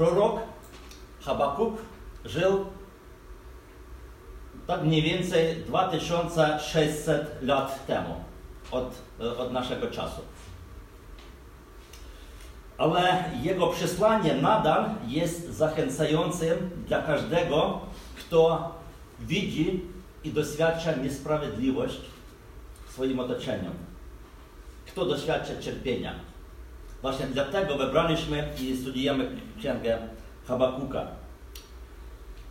Prorok Habakuk żył tak mniej więcej 2600 lat temu od, od naszego czasu. Ale jego przesłanie nadal jest zachęcającym dla każdego, kto widzi i doświadcza niesprawiedliwość w swoim otoczeniu. Kto doświadcza cierpienia. Właśnie dlatego wybraliśmy i studiujemy księgę Habakuka.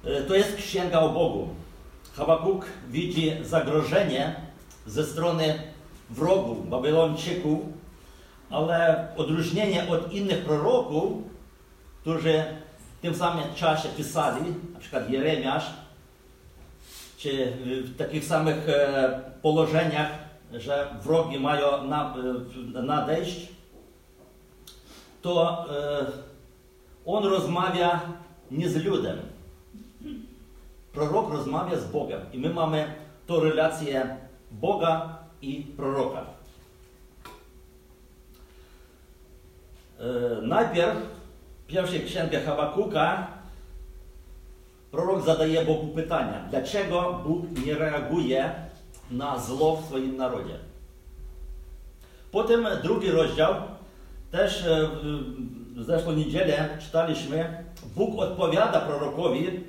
E, to jest księga o Bogu. Habakuk widzi zagrożenie ze strony wrogów, Babilończyków, ale odróżnienie od innych proroków, którzy w tym samym czasie pisali, na przykład Jeremiasz, czy w takich samych e, położeniach, że wrogi mają e, nadejść, to e, on rozmawia nie z ludem. Prorok rozmawia z Bogiem i my mamy tą relację Boga i proroka. Najpierw w pierwszej księdze Habakuka prorok zadaje Bogu pytania, dlaczego Bóg nie reaguje na zło w swoim narodzie. Potem drugi rozdział, też w zeszłą niedzielę czytaliśmy, Bóg odpowiada prorokowi,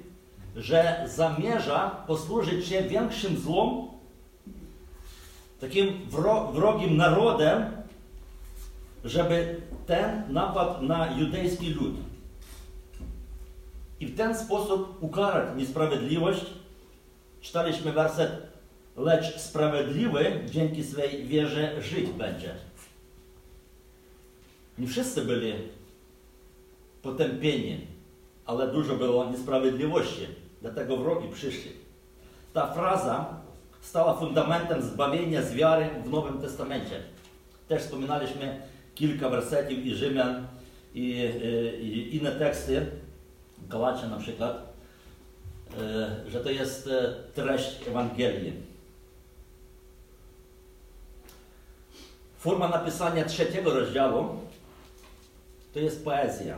że zamierza posłużyć się większym złom, takim wrogim narodem, żeby ten napadł na judejski lud. I w ten sposób ukarać niesprawiedliwość. Czytaliśmy werset, lecz sprawiedliwy dzięki swej wierze żyć będzie. Nie wszyscy byli potępieni, ale dużo było niesprawiedliwości, dlatego wrogi przyszli. Ta fraza stała fundamentem zbawienia z wiary w Nowym Testamencie. Też wspominaliśmy kilka wersetów i Rzymian i, i, inne teksty, Galacie na przykład, e, że to jest e, treść Ewangelii. Forma napisania trzeciego rozdziału to jest poezja,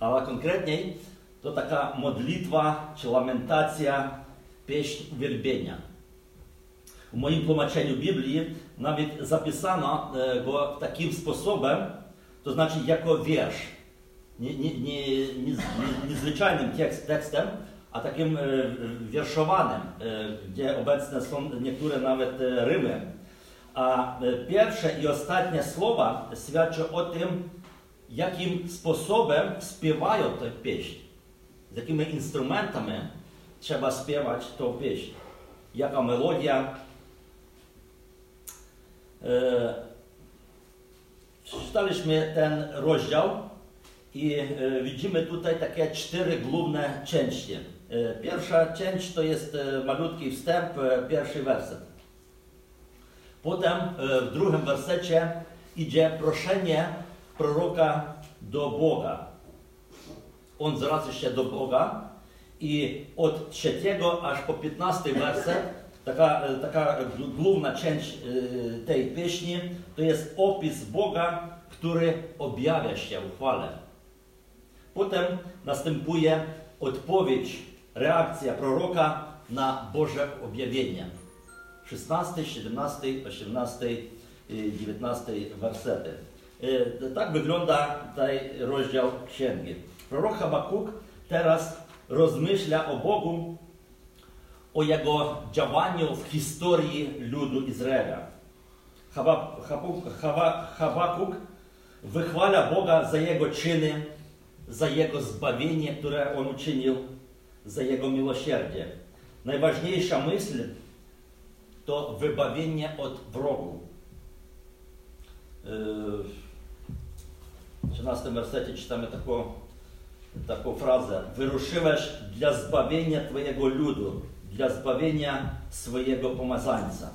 ale konkretniej to taka modlitwa czy lamentacja, pieśń uwielbienia. W moim tłumaczeniu Biblii nawet zapisano e, go takim sposobem, to znaczy jako wiersz. Nie, nie, nie, nie, nie zwyczajnym tekst, tekstem, a takim e, wierszowanym, e, gdzie obecne są niektóre nawet rymy. A pierwsze i ostatnie słowa świadczą o tym, jakim sposobem śpiewają tę pieśń. Z jakimi instrumentami trzeba śpiewać tą pieśń. Jaka melodia, E, Czytaliśmy ten rozdział i e, widzimy tutaj takie cztery główne części. E, pierwsza część to jest malutki wstęp, pierwszy werset. Potem w drugim wersecie idzie proszenie proroka do Boga. On zwraca się do Boga i od trzeciego aż po piętnasty werset taka, taka główna część y, tej pieśni to jest opis Boga, który objawia się w chwale. Potem następuje odpowiedź, reakcja proroka na Boże objawienie. 16, 17, 18, 19 wersety. Y, tak wygląda tutaj rozdział księgi. Prorok Habakuk teraz rozmyśla o Bogu o jego działaniu w historii ludu Izraela. Habakuk wychwala Boga za jego czyny, za jego zbawienie, które on uczynił, za jego miłosierdzie. Najważniejsza myśl to wybawienie od wrogów. W 13 wersecie czytamy taką, taką frazę. Wyruszyłeś dla zbawienia Twojego ludu, dla zbawienia swojego pomazańca.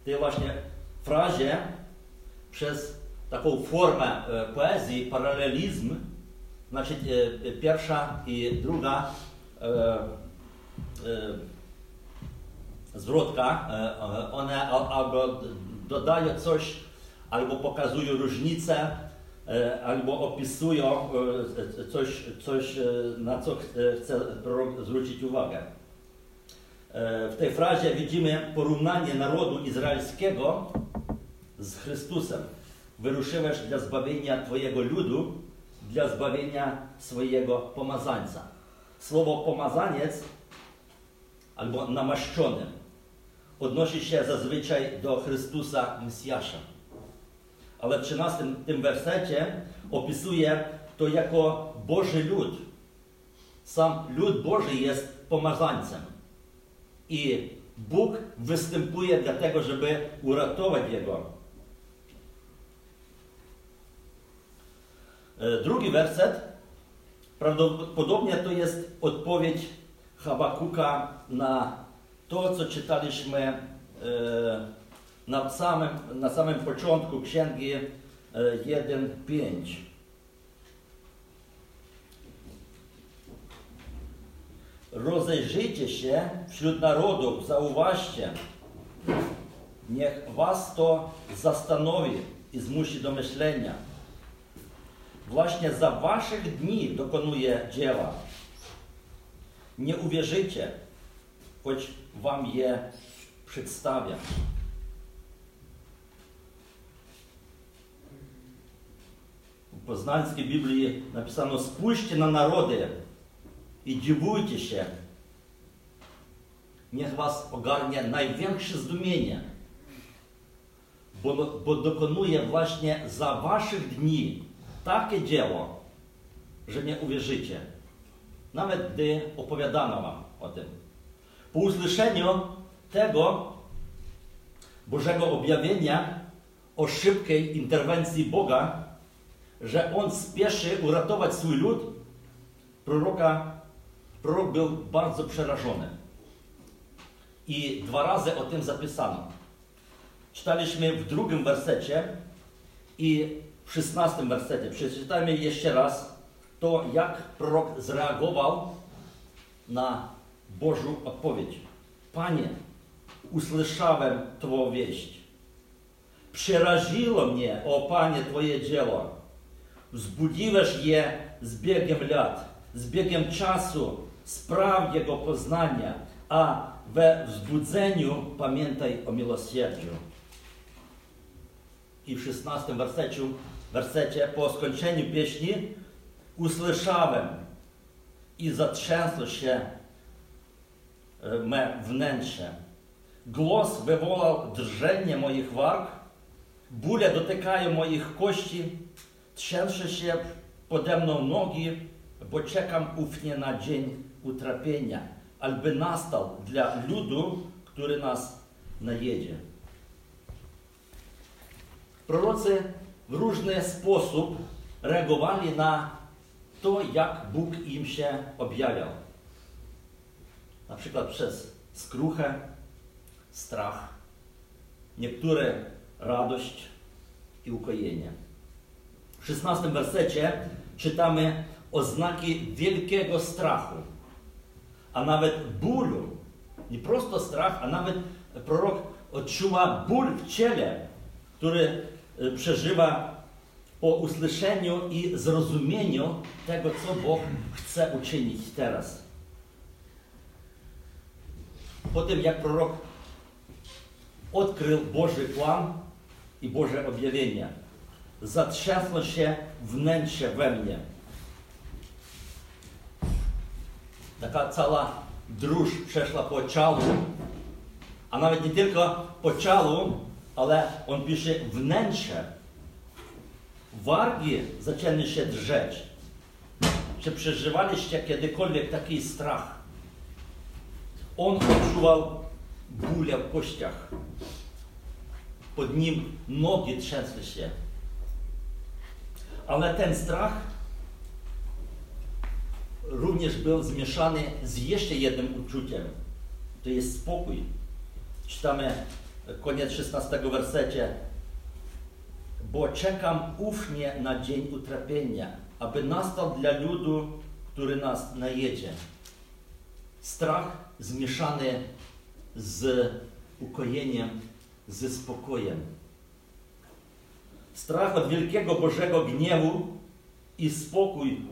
W tej właśnie frazie przez taką formę e, poezji, paralelizm, znaczy e, pierwsza i druga e, zwrotka, one albo dodają coś, albo pokazują różnicę e, albo opisują e, coś, coś e, na co chce prorok zwrócić uwagę. W tej frazie widzimy porównanie narodu izraelskiego z Chrystusem. Wyruszyłeś dla zbawienia Twojego ludu, dla zbawienia swojego pomazańca. Słowo pomazaniec albo namaszczony odnosi się zazwyczaj do Chrystusa Mesjasza. Ale w 13 tym wersecie opisuje to jako Boży lud. Sam lud Boży jest pomazańcem. I Bóg występuje dlatego, żeby uratować Jego. E, drugi werset prawdopodobnie to jest odpowiedź Habakuka na to, co czytaliśmy e, na samym, na samym początku księgi 1.5. E, Rozejrzyjcie się wśród narodów, zauważcie, niech was to zastanowi i zmusi do myślenia. Właśnie za waszych dni dokonuje dzieła. Nie uwierzycie, choć wam je przedstawiam. Poznańskiej Biblii napisano: Spójrzcie na narody i dziwujcie się. Niech was ogarnie największe zdumienie, bo, bo dokonuje właśnie za waszych dni takie dzieło, że nie uwierzycie. Nawet gdy opowiadano wam o tym. Po usłyszeniu tego Bożego objawienia o szybkiej interwencji Boga, że On spieszy uratować swój lud, proroka, prorok był bardzo przerażony. I dwa razy o tym zapisano. Czytaliśmy w drugim wersecie i w szesnastym wersecie. Przeczytajmy jeszcze raz to, jak prorok zareagował na Bożą odpowiedź. Panie, usłyszałem Twoją wieść. Przeraziło mnie, o Panie, Twoje dzieło. Wzbudziłeś je z biegiem lat, z biegiem czasu, spraw Jego poznania, a we wzbudzeniu pamiętaj o miłosierdziu. I w 16 wersecie, wersecie po skończeniu pieśni usłyszałem i zatrzęsło się e, me wnętrze. Głos wywołał drżenie moich warg, bóle dotykają moich trzęsze się pode mną nogi, bo czekam ufnie na dzień utrapienia, alby nastał dla ludu, który nas najedzie. Prorocy w różny sposób reagowali na to, jak Bóg im się objawiał. Na przykład przez skruchę, strach, niektóre radość i ukojenie. W 16 wersecie czytamy oznaki wielkiego strachu, a nawet bólu. Nie prosto strach, a nawet prorok odczuwa ból w ciele, który e, przeżywa po usłyszeniu i zrozumieniu tego, co Bóg chce uczynić teraz. Po tym, jak prorok odkrył Boży plan i Boże objawienie, zatrzasło się wnętrze we mnie. Taka cała dróż przeszła po ciału, a nawet nie tylko po ciału, ale on pisze wnętrze wargi zaczęły się drzeć. Czy przeżywaliście kiedykolwiek taki strach? On odczuwał bóle w kościach. Pod nim nogi trzęsły się. Ale ten strach również był zmieszany z jeszcze jednym uczuciem. To jest spokój. Czytamy koniec 16 wersecie bo czekam ufnie na dzień utrapienia, aby nastał dla ludu, który nas najedzie. Strach zmieszany z ukojeniem, ze spokojem. Strach od wielkiego Bożego gniewu i spokój,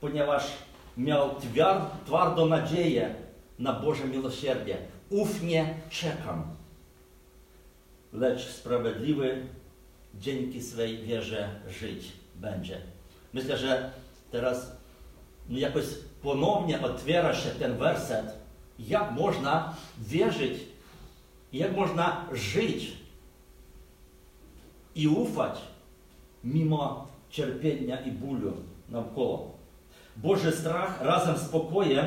ponieważ miał twardą nadzieję na Boże miłosierdzie. Ufnie czekam, lecz sprawiedliwy dzięki swej wierze żyć będzie. Myślę, że teraz no jakoś ponownie otwiera się ten werset, jak można wierzyć, jak można żyć i ufać mimo cierpienia i bólu naokoło. Boży strach razem z pokojem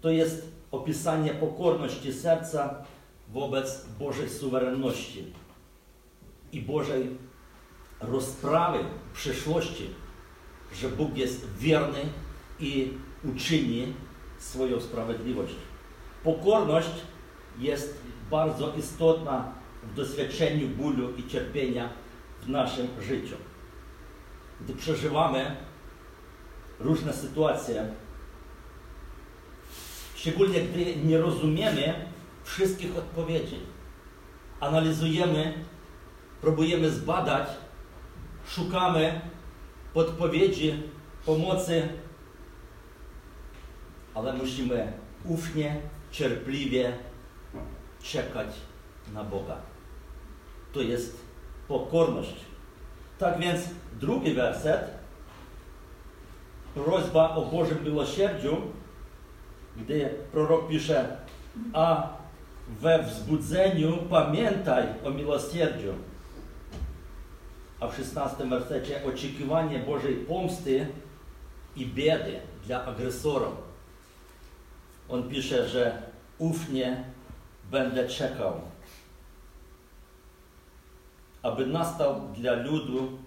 to jest opisanie pokorności serca wobec Bożej suwerenności i Bożej rozprawy w przyszłości, że Bóg jest wierny i uczyni swoją sprawiedliwość. Pokorność jest bardzo istotna w doświadczeniu bólu i cierpienia w naszym życiu. Gdy przeżywamy różne sytuacje, szczególnie gdy nie rozumiemy wszystkich odpowiedzi, analizujemy, próbujemy zbadać, szukamy podpowiedzi, pomocy, ale musimy ufnie, cierpliwie czekać na Boga. To jest pokorność. Tak więc drugi werset, prośba o Bożym miłosierdziu, gdy prorok pisze, a we wzbudzeniu pamiętaj o miłosierdziu. A w 16 wersecie oczekiwanie Bożej pomsty i biedy dla agresorów. On pisze, że ufnie będę czekał, aby nastał dla ludu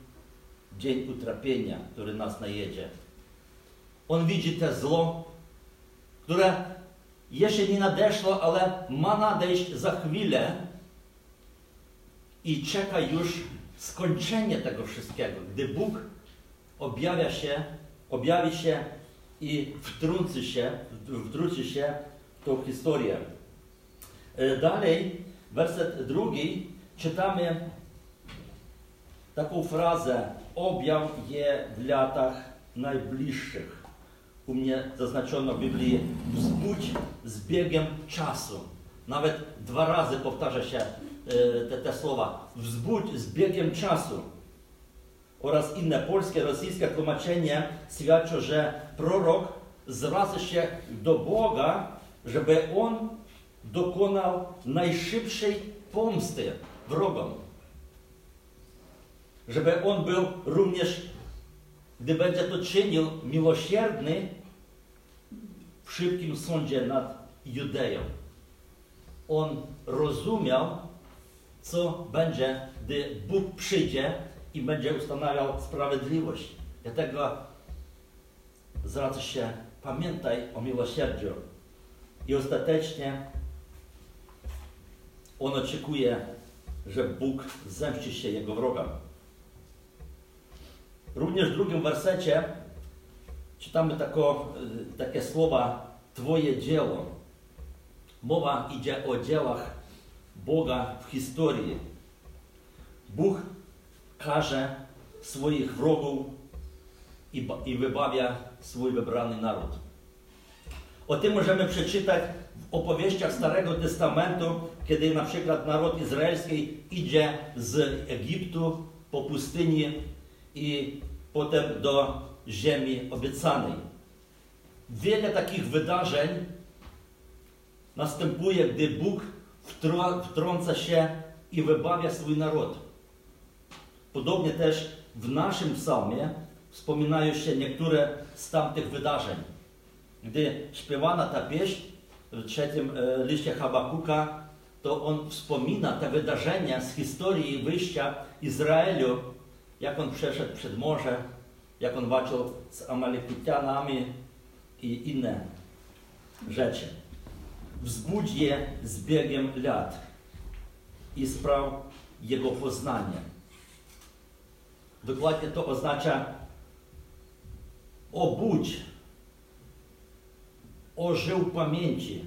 dzień utrapienia, który nas najedzie. On widzi te zło, które jeszcze nie nadeszło, ale ma nadejść za chwilę i czeka już skończenie tego wszystkiego, gdy Bóg objawia się, objawi się i wtrąci się, wtrąci się w tą historię. E, dalej, werset drugi, czytamy taką frazę objaw je w latach najbliższych. U mnie zaznaczono w Biblii wzbudź z biegiem czasu. Nawet dwa razy powtarza się e, te, te słowa. Wzbudź z biegiem czasu. Oraz inne polskie, rosyjskie tłumaczenie świadczą, że prorok zwraca się do Boga, żeby On dokonał najszybszej pomsty wrogom. Żeby On był również, gdy będzie to czynił, miłosierny w szybkim sądzie nad Judeją. On rozumiał, co będzie, gdy Bóg przyjdzie i będzie ustanawiał sprawiedliwość. Dlatego zwraca się, pamiętaj o miłosierdziu. I ostatecznie on oczekuje, że Bóg zemści się jego wrogom. Również w drugim wersecie czytamy tako, takie słowa Twoje dzieło. Mowa idzie o dziełach Boga w historii. Bóg karze swoich wrogów i, i wybawia swój wybrany naród. O tym możemy przeczytać w opowieściach Starego Testamentu, kiedy na przykład naród izraelski idzie z Egiptu po pustyni i potem do ziemi obiecanej. Wiele takich wydarzeń następuje, gdy Bóg wtrąca się i wybawia swój naród. Podobnie też w naszym psalmie wspominają się niektóre z tamtych wydarzeń. Gdy śpiewana ta pieśń w trzecim e, liście Habakuka, to on wspomina te wydarzenia z historii wyjścia Izraelu, jak on przeszedł przed morze, jak on walczył z Amalekitianami i inne rzeczy. Wzbudź je z biegiem lat i spraw jego poznanie. Dokładnie to oznacza obudź, ożył pamięci,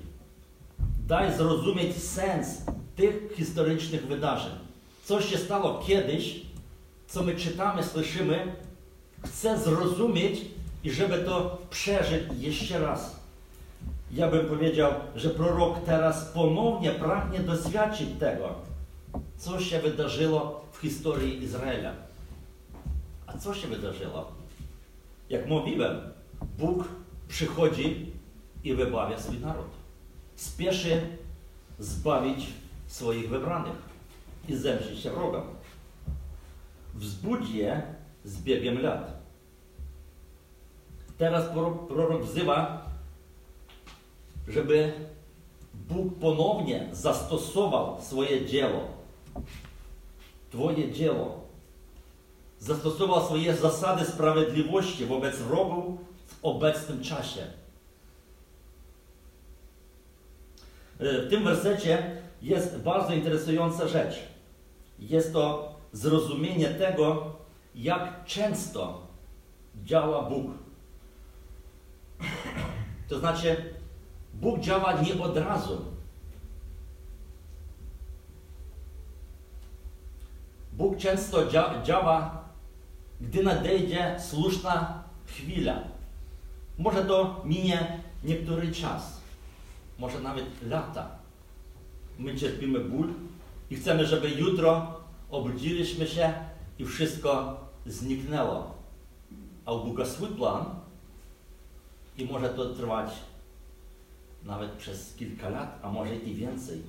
daj zrozumieć sens tych historycznych wydarzeń. Co się stało kiedyś, co my czytamy, słyszymy, chcę zrozumieć i żeby to przeżyć jeszcze raz. Ja bym powiedział, że prorok teraz ponownie pragnie doświadczyć tego, co się wydarzyło w historii Izraela. A co się wydarzyło? Jak mówiłem, Bóg przychodzi i wybawia swój naród. Spieszy zbawić swoich wybranych i zemścić się wrogom. Wzbudzi je z biegiem lat. Teraz prorok wzywa, żeby Bóg ponownie zastosował swoje dzieło. Twoje dzieło. Zastosował swoje zasady sprawiedliwości wobec wrogów w obecnym czasie. W tym wersecie jest bardzo interesująca rzecz. Jest to zrozumienie tego, jak często działa Bóg. To znaczy, Bóg działa nie od razu. Bóg często działa, gdy nadejdzie słuszna chwila. Może to minie niektóry czas, może nawet lata. My cierpimy ból i chcemy, żeby jutro obudziliśmy się i wszystko zniknęło. A u Boga swój plan i może to trwać nawet przez kilka lat, a może i więcej.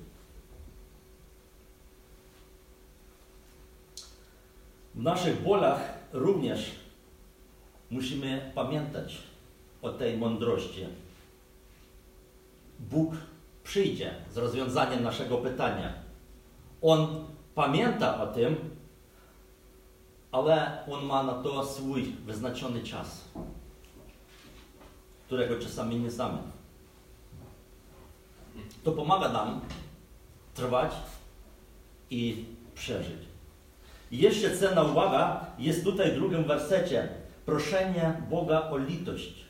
W naszych bolach również musimy pamiętać o tej mądrości. Bóg przyjdzie z rozwiązaniem naszego pytania. On pamięta o tym, ale on ma na to swój wyznaczony czas, którego czasami nie znamy. To pomaga nam trwać i przeżyć. I jeszcze cenna uwaga jest tutaj w drugim wersecie. Proszenie Boga o litość.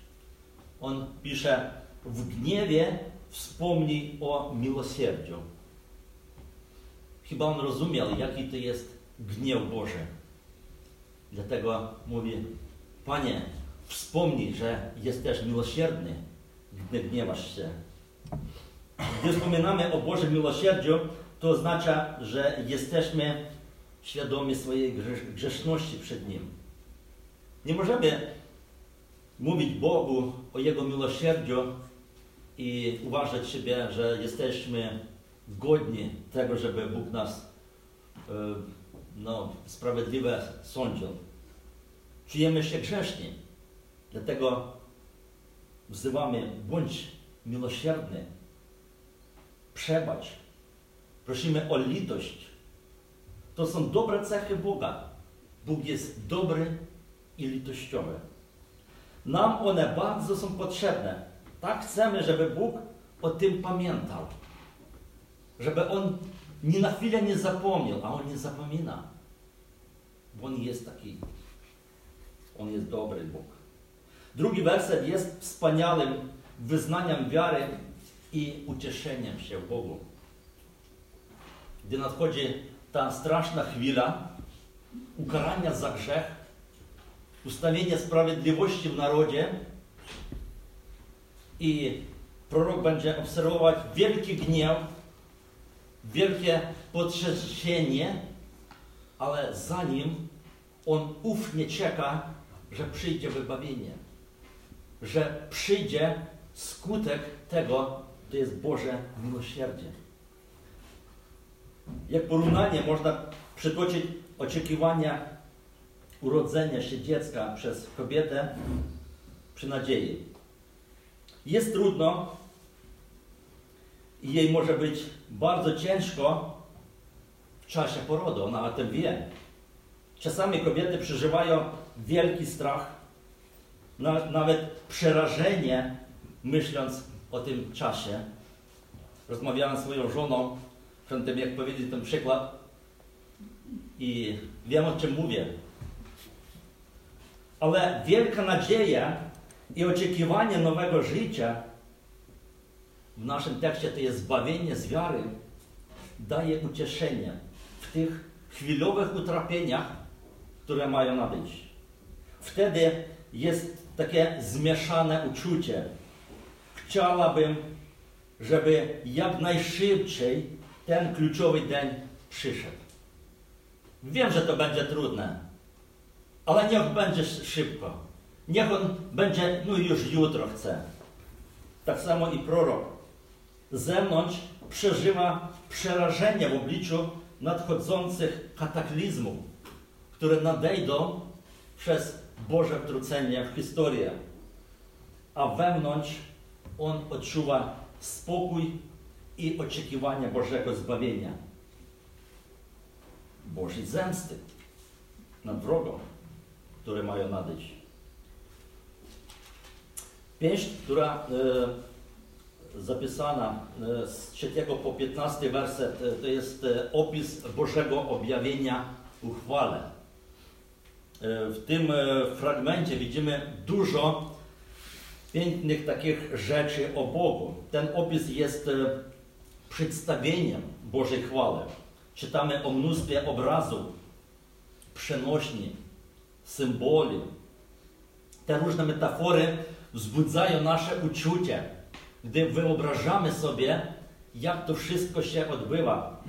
On pisze, w gniewie wspomnij o miłosierdziu. Chyba on rozumiał, jaki to jest gniew Boży. Dlatego mówi, Panie, wspomnij, że jesteś miłosierny, gdy gniewasz się. Gdy wspominamy o Bożym miłosierdziu, to oznacza, że jesteśmy świadomi swojej grzeszności przed Nim. Nie możemy mówić Bogu o Jego miłosierdziu i uważać siebie, że jesteśmy godni tego, żeby Bóg nas e, no, sprawiedliwie sądził. Czujemy się grzeszni. Dlatego wzywamy, bądź miłosierny, przebacz. Prosimy o litość. To są dobre cechy Boga. Bóg jest dobry i litościowy. Nam one bardzo są potrzebne. Tak chcemy, żeby Bóg o tym pamiętał. Żeby On ni na chwilę nie zapomniał, a On nie zapomina. Bo On jest taki. On jest dobry Bóg. Drugi werset jest wspaniałym wyznaniem wiary i ucieszeniem się w Bogu. Gdy nadchodzi ta straszna chwila ukarania za grzech, ustawienia sprawiedliwości w narodzie i prorok będzie obserwować wielki gniew, wielkie potrzęsienie, ale zanim on ufnie czeka, że przyjdzie wybawienie, że przyjdzie skutek tego, to jest Boże miłosierdzie. Jak porównanie można przytoczyć oczekiwania urodzenia się dziecka przez kobietę przy nadziei. Jest trudno i jej może być bardzo ciężko w czasie porodu, ona o tym wie. Czasami kobiety przeżywają wielki strach, nawet przerażenie, myśląc o tym czasie. Rozmawiałem z swoją żoną przed tym, jak powiedzieć ten przykład i wiem, o czym mówię. Ale wielka nadzieja i oczekiwanie nowego życia w naszym tekście to jest zbawienie z wiary, daje ucieszenie w tych chwilowych utrapieniach, które mają nadejść. Wtedy jest takie zmieszane uczucie. Chciałabym, żeby jak najszybciej ten kluczowy dzień przyszedł. Wiem, że to będzie trudne, ale niech będzie szybko. Niech on będzie, no już jutro chce. Tak samo i prorok. Zewnątrz przeżywa przerażenie w obliczu nadchodzących kataklizmów, które nadejdą przez Boże wtrącenie w historię. A wewnątrz on odczuwa spokój i oczekiwanie Bożego zbawienia. Bożej zemsty nad wrogą, które mają nadejść. Pieśń, która e, zapisana e, z 3 po 15 werset, e, to jest e, opis Bożego objawienia uchwale. W tym fragmencie widzimy dużo pięknych takich rzeczy o Bogu. Ten opis jest przedstawieniem Bożej chwały. Czytamy o mnóstwie obrazów, przenośni, symboli. Te różne metafory wzbudzają nasze uczucie, gdy wyobrażamy sobie, jak to wszystko się odbywa.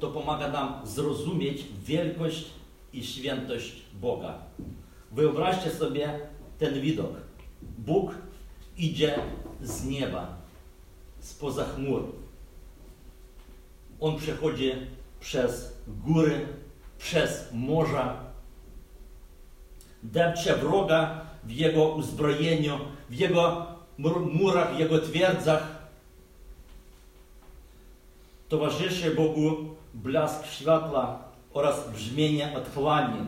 To pomaga nam zrozumieć wielkość i świętość Boga. Wyobraźcie sobie ten widok. Bóg idzie z nieba, spoza chmur. On przechodzi przez góry, przez morza, depcze wroga w jego uzbrojeniu, w jego murach, jego twierdzach. Towarzyszy Bogu blask światła oraz brzmienie otchłani,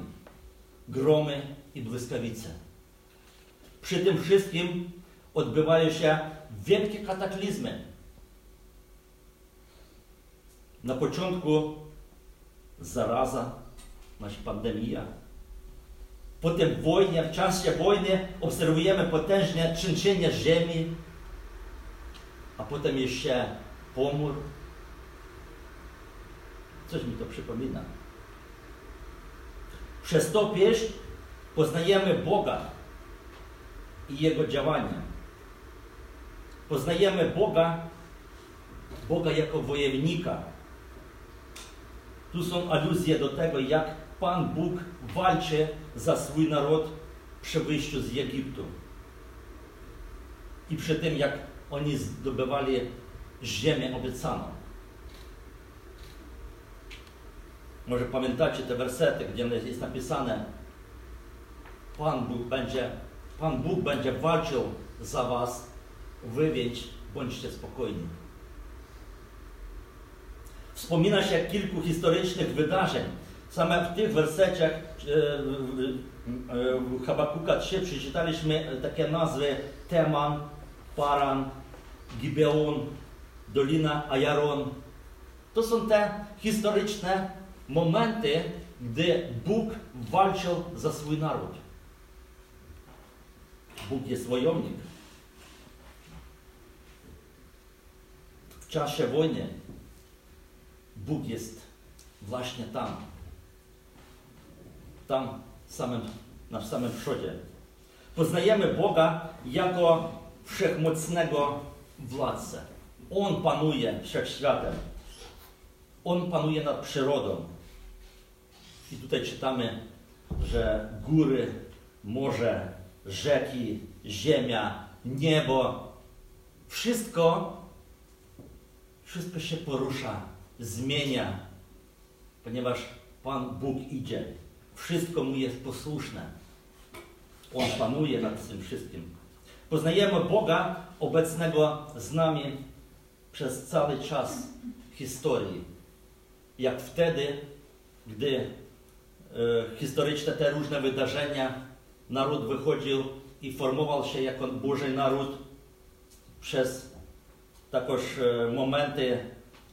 gromy i błyskawice. Przy tym wszystkim odbywają się wielkie kataklizmy. Na początku zaraza, znaczy pandemia. Potem wojnie, w czasie wojny obserwujemy potężne trzęsienie ziemi, a potem jeszcze pomór. Coś mi to przypomina. Przez to pieśń poznajemy Boga i Jego działania. Poznajemy Boga, Boga jako wojownika. Tu są aluzje do tego, jak Pan Bóg walczy za swój naród przy wyjściu z Egiptu. I przy tym, jak oni zdobywali ziemię obiecaną. Może pamiętacie te wersety, gdzie jest napisane Pan Bóg będzie, Pan Bóg będzie walczył za was, wy bądźcie spokojni. Wspomina się kilku historycznych wydarzeń. Same w tych werseciach w Habakuka 3 przeczytaliśmy takie nazwy Teman, Paran, Gibeon, Dolina Ajaron. To są te historyczne momenty, gdy Bóg walczył za swój naród. Bóg jest wojownik. W czasie wojny Bóg jest właśnie tam. Tam samym, na samym przodzie. Poznajemy Boga jako wszechmocnego władcę. On panuje wszechświatem. On panuje nad przyrodą. I tutaj czytamy, że góry, morze, rzeki, ziemia, niebo, wszystko, wszystko się porusza, zmienia, ponieważ Pan Bóg idzie. Wszystko mu jest posłuszne. On panuje nad tym wszystkim. Poznajemy Boga obecnego z nami przez cały czas historii. Jak wtedy, gdy e, historyczne te różne wydarzenia, naród wychodził i formował się jako Boży naród przez takoż e, momenty,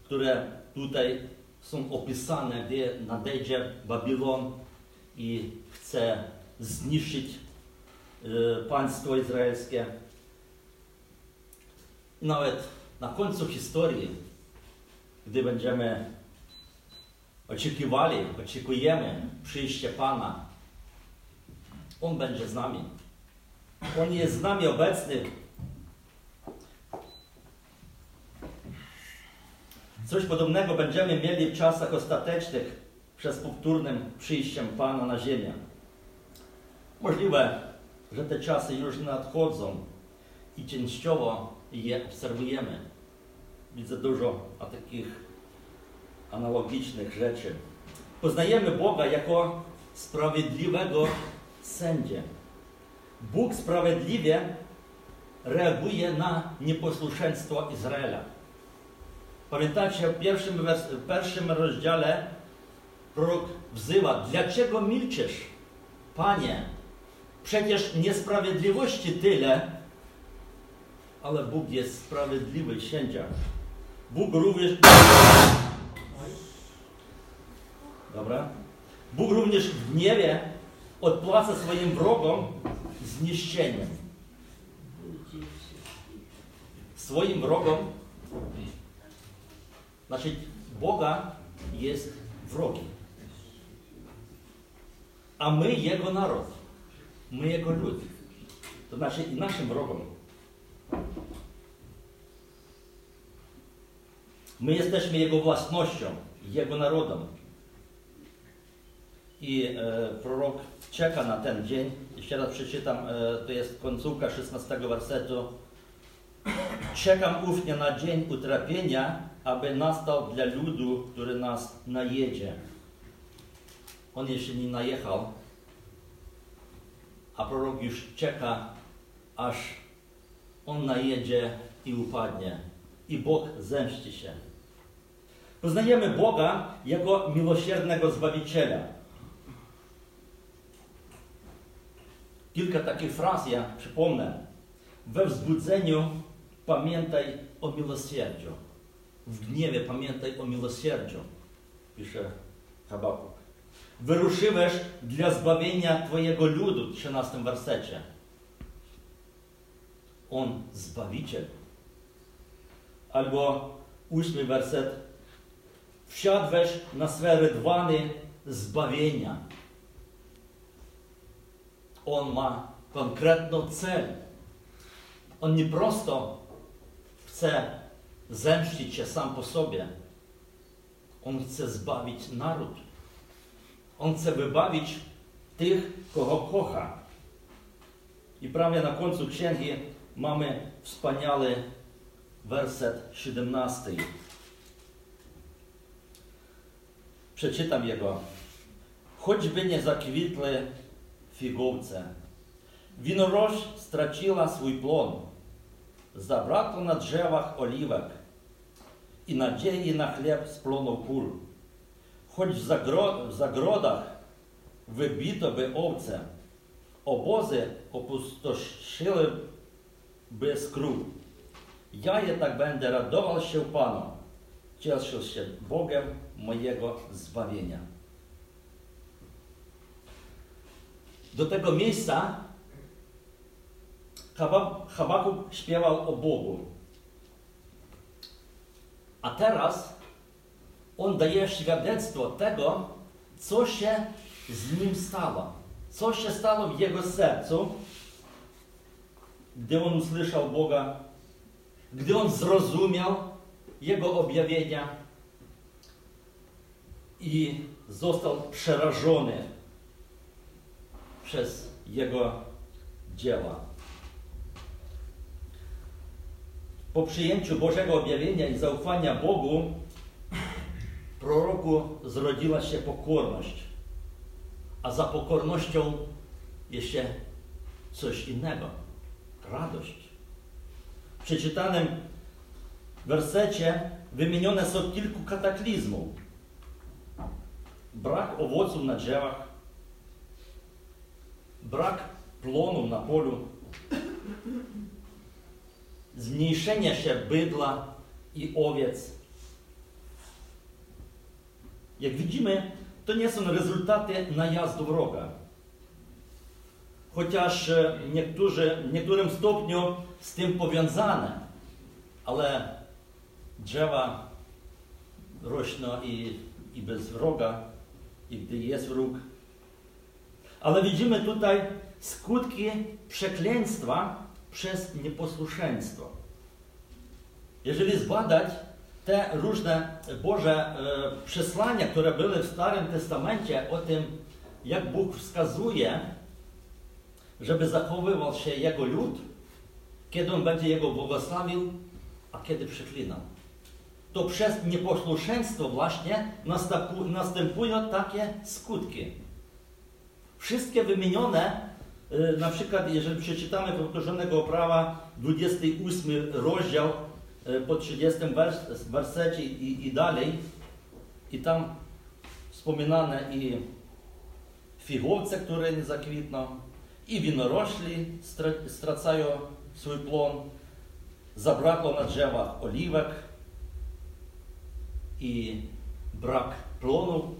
które tutaj są opisane, gdzie nadejdzie Babilon i chce zniszczyć e, państwo izraelskie. I nawet na końcu historii, gdy będziemy oczekiwali, oczekujemy przyjścia Pana. On będzie z nami. On jest z nami obecny. Coś podobnego będziemy mieli w czasach ostatecznych przez powtórnym przyjściem Pana na ziemię. Możliwe, że te czasy już nadchodzą i częściowo je obserwujemy. Widzę dużo takich analogicznych rzeczy. Poznajemy Boga jako sprawiedliwego sędzię. Bóg sprawiedliwie reaguje na nieposłuszeństwo Izraela. Pamiętacie, w pierwszym, w pierwszym rozdziale prorok wzywa, dlaczego milczysz, Panie? Przecież niesprawiedliwości tyle, ale Bóg jest sprawiedliwy sędzia. Bóg również... Dobra? Bóg również w gniewie odpłaca swoim wrogom zniszczeniem. Swoim wrogom, znaczy Boga jest wrogi. A my Jego naród, my Jego lud. To znaczy i naszym wrogom. My jesteśmy Jego własnością, Jego narodem. I e, prorok czeka na ten dzień. Jeszcze raz przeczytam, e, to jest końcówka 16 wersetu. Czekam ufnie na dzień utrapienia, aby nastał dla ludu, który nas najedzie. On jeszcze nie najechał, a prorok już czeka, aż on najedzie i upadnie. I Bóg zemści się. Poznajemy Boga jako miłosiernego Zbawiciela. Kilka takich fraz ja przypomnę. We wzbudzeniu pamiętaj o miłosierdziu. W gniewie pamiętaj o miłosierdziu, pisze Habakuk. Wyruszyłeś dla zbawienia Twojego ludu, w 13 wersecie. On Zbawiciel. Albo ósmy werset. Wsiadłeś na swe rydwany zbawienia. On ma konkretny cel. On nie prosto chce zemścić się sam po sobie. On chce zbawić naród. On chce wybawić tych, kogo kocha. I prawie na końcu księgi mamy wspaniały werset 17. Przeczytam jego. Choćby nie zakwitły figowce, winorość straciła swój plon, zabrakło na drzewach oliwek i nadziei na chleb splonął kul. Choć w, zagro zagrodach wybito by owce, obozy opustoszyłyby skrót. Ja jednak będę radował się Panu, cieszył się Bogiem mojego zbawienia. Do tego miejsca Habakuk śpiewał o Bogu. A teraz on daje świadectwo tego, co się z nim stało. Co się stało w jego sercu, gdy on usłyszał Boga, gdy on zrozumiał Jego objawienia i został przerażony przez Jego dzieła. Po przyjęciu Bożego objawienia i zaufania Bogu, proroku zrodziła się pokorność, a za pokornością jeszcze coś innego radość. W przeczytanym wersecie wymienione są kilku kataklizmów. Brak owoców na drzewach, brak plonu na polu, zmniejszenie się bydla i owiec. Jak widzimy, to nie są rezultaty najazdu wroga. Chociaż niektórzy, w niektórym stopniu z tym powiązane, ale drzewa rośną i i bez wroga, i gdy jest wróg. Ale widzimy tutaj skutki przekleństwa przez nieposłuszeństwo. Jeżeli zbadać te różne Boże e, przesłania, które były w Starym Testamencie o tym, jak Bóg wskazuje, żeby zachowywał się Jego lud, kiedy On będzie Jego błogosławił, a kiedy przeklinał. To przez nieposłuszeństwo właśnie następują takie skutki. Wszystkie wymienione, e, na przykład jeżeli przeczytamy powtórzonego prawa 28 rozdział e, po 30 wersecie i, i dalej, i tam wspominane i figowce, które nie zakwitną, i winorośli stracają swój plon, zabrakło na drzewach oliwek i brak plonu,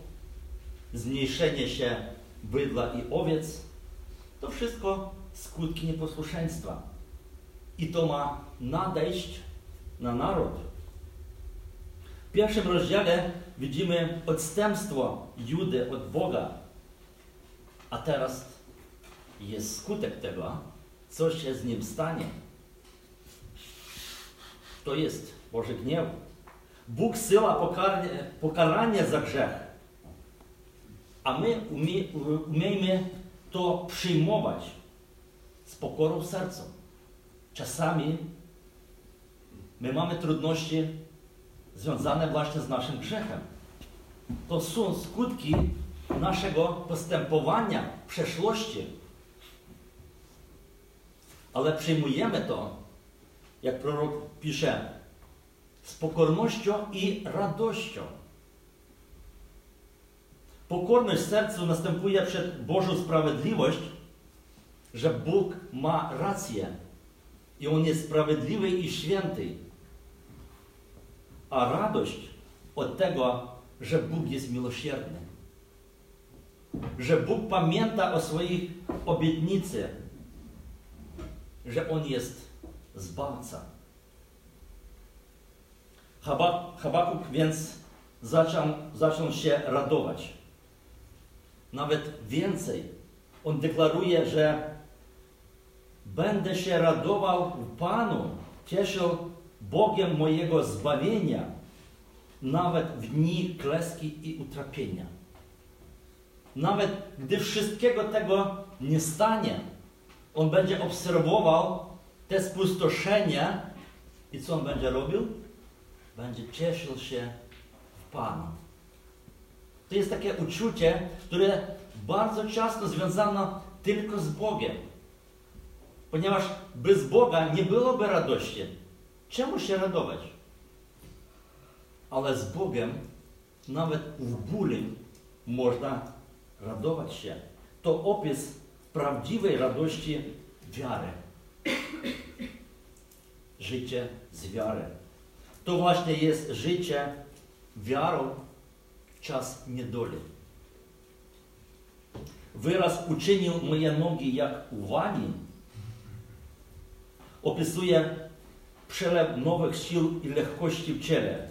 zmniejszenie się bydła i owiec, to wszystko skutki nieposłuszeństwa. I to ma nadejść na naród. W pierwszym rozdziale widzimy odstępstwo Judy od Boga. A teraz jest skutek tego, co się z nim stanie. To jest Boży gniew. Bóg syła pokaranie, pokaranie za grzech. A my umie, umiejmy to przyjmować z pokorą w sercu. Czasami my mamy trudności związane właśnie z naszym grzechem. To są skutki naszego postępowania w przeszłości. Ale przyjmujemy to, jak prorok pisze, z pokornością i radością. Pokorność sercu następuje przed Bożą sprawiedliwość, że Bóg ma rację i On jest sprawiedliwy i święty. A radość od tego, że Bóg jest miłosierny. Że Bóg pamięta o swoich obietnicach. Że On jest Zbawca. Habakuk więc zaczął, zaczął się radować. Nawet więcej. On deklaruje, że będę się radował w Panu, cieszył Bogiem mojego zbawienia, nawet w dni kleski i utrapienia. Nawet gdy wszystkiego tego nie stanie, on będzie obserwował te spustoszenie i co on będzie robił? Będzie cieszył się w Panu. To jest takie uczucie, które bardzo często związano tylko z Bogiem. Ponieważ bez Boga nie byłoby radości. Czemu się radować? Ale z Bogiem nawet w bólu można radować się. To opis prawdziwej radości wiary. Życie z wiary. To właśnie jest życie wiarą czas niedoli. Wyraz uczynił moje nogi jak uwani opisuje przelew nowych sił i lekkości w ciele,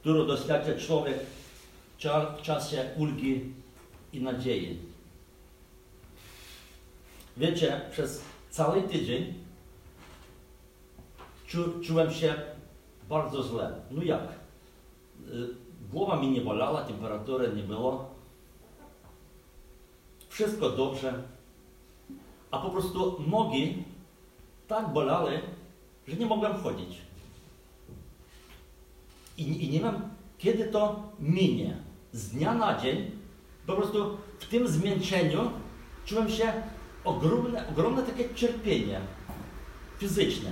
którą doświadcza człowiek w czasie ulgi i nadziei. Wiecie, przez cały tydzień czu, czułem się bardzo źle. No jak? Y, głowa mi nie bolała, temperatury nie było. Wszystko dobrze. A po prostu nogi tak bolały, że nie mogłem chodzić. I, I nie wiem, kiedy to minie. Z dnia na dzień po prostu w tym zmęczeniu czułem się ogromne, ogromne takie cierpienie fizyczne.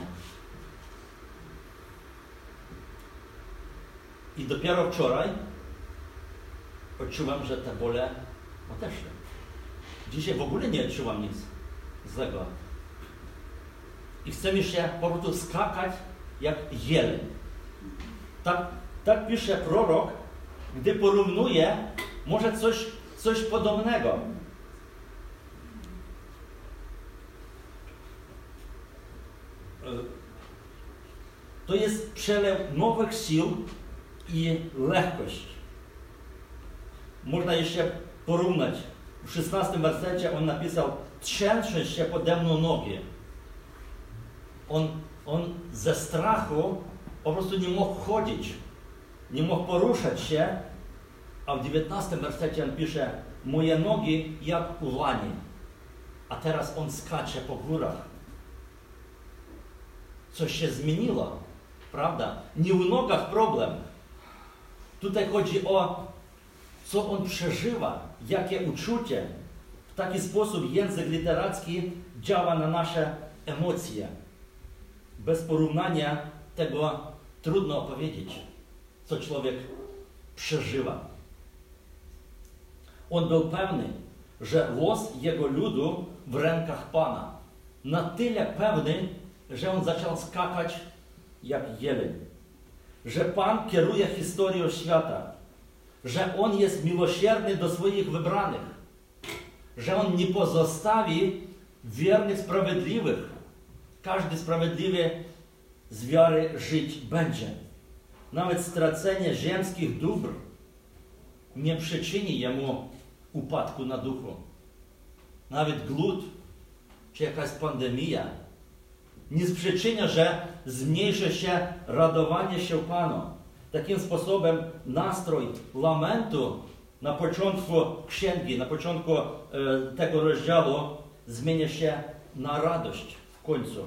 I dopiero wczoraj odczuwam, że te bóle odeszły. Dzisiaj w ogóle nie odczuwam nic złego. I chcemy się po prostu skakać jak jeleń. Tak, tak pisze prorok, gdy porównuje może coś, coś podobnego. To jest przelew nowych sił i lekkość. można jeszcze porównać. W 16 wersecie on napisał, trzęsą się pode mną nogi. On, on ze strachu po prostu nie mógł chodzić, nie mógł poruszać się, a w 19 wersecie on pisze, moje nogi jak u lani, a teraz on skacze po górach. Coś się zmieniło, prawda? Nie w nogach problem. Tutaj chodzi o co on przeżywa, jakie uczucie. W taki sposób język literacki działa na nasze emocje. Bez porównania tego trudno opowiedzieć, co człowiek przeżywa. On był pewny, że los jego ludu w rękach Pana. Na tyle pewny, że on zaczął skakać jak jeleń. Że Pan kieruje historią świata. Że On jest miłosierny do swoich wybranych. Że On nie pozostawi wiernych, sprawiedliwych. Każdy sprawiedliwy z wiary żyć będzie. Nawet stracenie ziemskich dóbr nie przyczyni jemu upadku na duchu. Nawet głód czy jakaś pandemia nie sprzyczynia, że zmniejszy się radowanie się Panu. Takim sposobem nastrój lamentu na początku księgi, na początku e, tego rozdziału zmienia się na radość w końcu.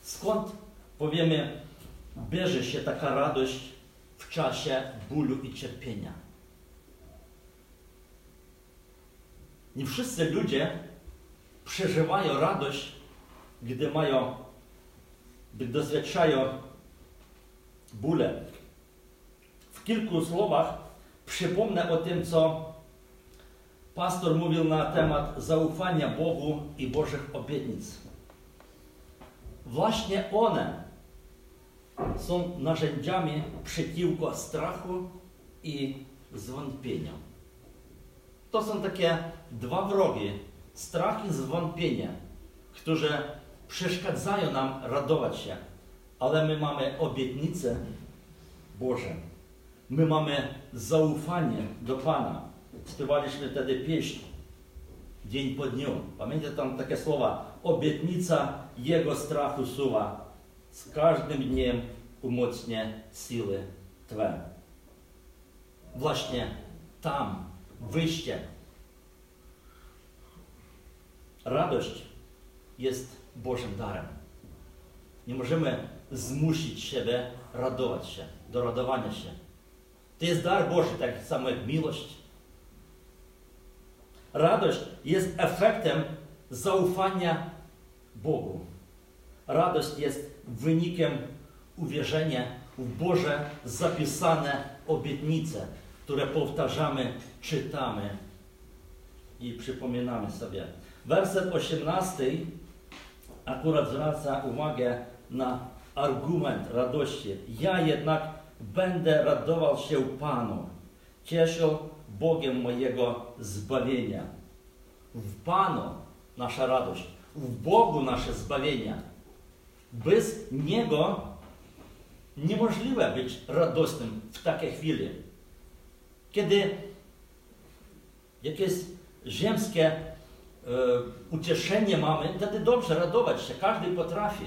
Skąd, powiemy, bierze się taka radość w czasie bólu i cierpienia? Nie wszyscy ludzie przeżywają radość, gdy mają, gdy doświadczają bóle. W kilku słowach przypomnę o tym, co pastor mówił na temat zaufania Bogu i Bożych obietnic. Właśnie one są narzędziami przeciwko strachu i zwątpieniu. To są takie dwa wrogi, strach i zwątpienie, które przeszkadzają nam radować się. Ale my mamy obietnicę Boże. My mamy zaufanie do Pana. Śpiewaliśmy wtedy pieśń dzień po dniu. Pamiętacie tam takie słowa? Obietnica Jego strachu suwa. Z każdym dniem umocnie siły Twe. Właśnie tam wyjście. Radość jest Bożym darem. Nie możemy zmusić siebie radować się, do radowania się. To jest dar Boży, tak samo jak miłość. Radość jest efektem zaufania Bogu. Radość jest wynikiem uwierzenia w Boże zapisane obietnice, które powtarzamy, czytamy i przypominamy sobie. Werset 18 akurat zwraca uwagę na argument radości. Ja jednak będę radował się Panu, cieszył Bogiem mojego zbawienia. W Panu nasza radość, w Bogu nasze zbawienie. Bez Niego niemożliwe być radosnym w takiej chwili. Kiedy jakieś ziemskie e, ucieszenie mamy, wtedy dobrze radować się, każdy potrafi.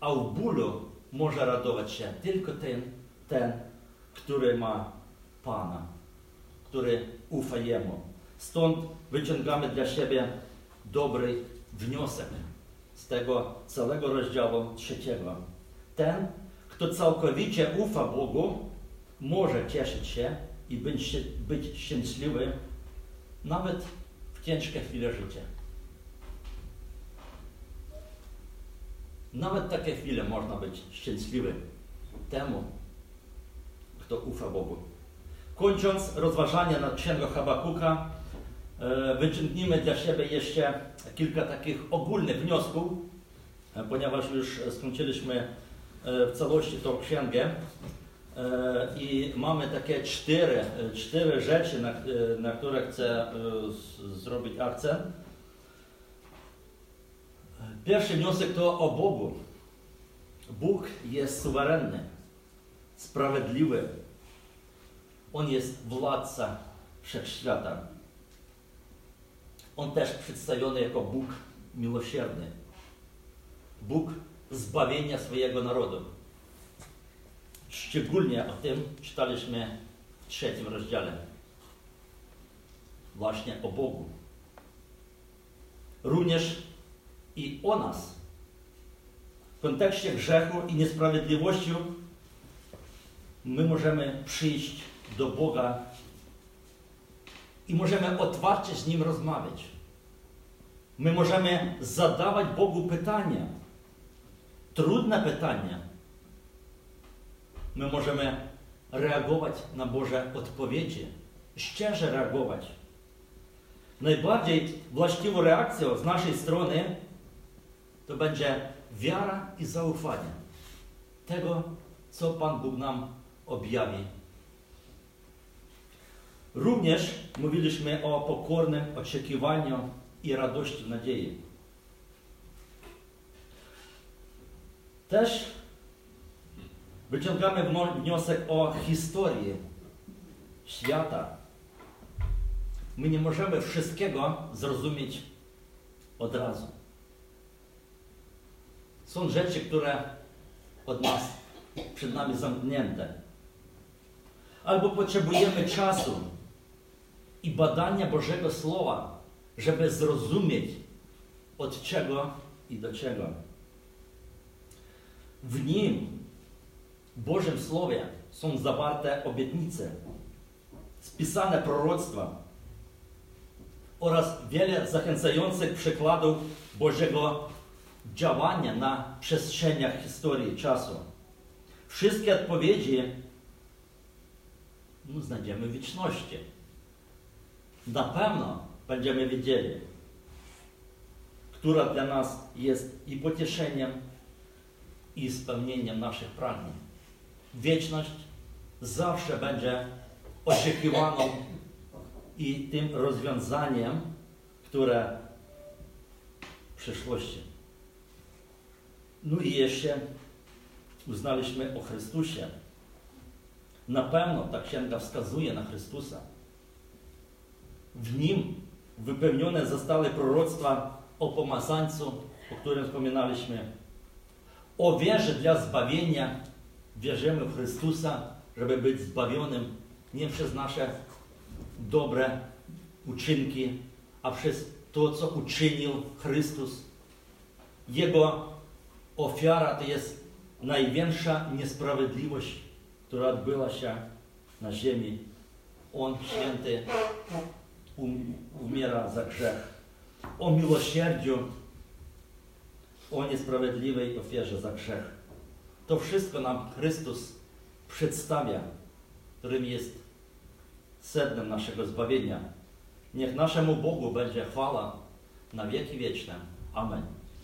A w bólu może radować się tylko ten, ten, który ma Pana, który ufa Jemu. Stąd wyciągamy dla siebie dobry wniosek z tego całego rozdziału trzeciego. Ten, kto całkowicie ufa Bogu, może cieszyć się i być, być szczęśliwy nawet w ciężkie chwile życia. Nawet takie chwile można być szczęśliwy temu, kto ufa Bogu. Kończąc rozważania nad księgą Habakuka, e, wyciągnijmy dla siebie jeszcze kilka takich ogólnych wniosków, e, ponieważ już skończyliśmy e, w całości tą księgę i mamy takie cztery, cztery rzeczy, na, na które chcę zrobić akcent. Pierwszy wniosek to o Bogu. Bóg jest suwerenny, sprawiedliwy, On jest władca wszechświata. On też przedstawiony jako Bóg miłosierny. Bóg zbawienia swojego narodu. Szczególnie o tym czytaliśmy w trzecim rozdziale. Właśnie o Bogu. Również i o nas. W kontekście grzechu i niesprawiedliwości my możemy przyjść do Boga i możemy otwarcie z Nim rozmawiać. My możemy zadawać Bogu pytania, trudne pytania. My możemy reagować na Boże odpowiedzi, szczerze reagować. Najbardziej właściwą reakcją z naszej strony to będzie wiara i zaufanie tego, co Pan Bóg nam objawi. Również mówiliśmy o pokornym oczekiwaniu i radości nadziei. Też wyciągamy wniosek o historii świata. My nie możemy wszystkiego zrozumieć od razu. Są rzeczy, które od nas, przed nami zamknięte. Albo potrzebujemy czasu i badania Bożego Słowa, żeby zrozumieć od czego i do czego. W nim, w Bożym Słowie, są zawarte obietnice, spisane proroctwa oraz wiele zachęcających przykładów Bożego działania na przestrzeniach historii czasu. Wszystkie odpowiedzi no, znajdziemy w wieczności. Na pewno będziemy wiedzieli, która dla nas jest i pocieszeniem, i spełnieniem naszych pragnień. Wieczność zawsze będzie oczekiwaną i tym rozwiązaniem, które w przyszłości. No i jeszcze uznaliśmy o Chrystusie. Na pewno ta księga wskazuje na Chrystusa. W nim wypełnione zostały proroctwa o pomazańcu, o którym wspominaliśmy. O wierze dla zbawienia. Wierzymy w Chrystusa, żeby być zbawionym nie przez nasze dobre uczynki, a przez to, co uczynił Chrystus. Jego ofiara to jest największa niesprawiedliwość, która odbyła się na ziemi. On, święty, umiera za grzech. O miłosierdziu, o niesprawiedliwej ofierze za grzech. To wszystko nam Chrystus przedstawia, którym jest sednem naszego zbawienia. Niech naszemu Bogu będzie chwała na wieki wieczne. Amen.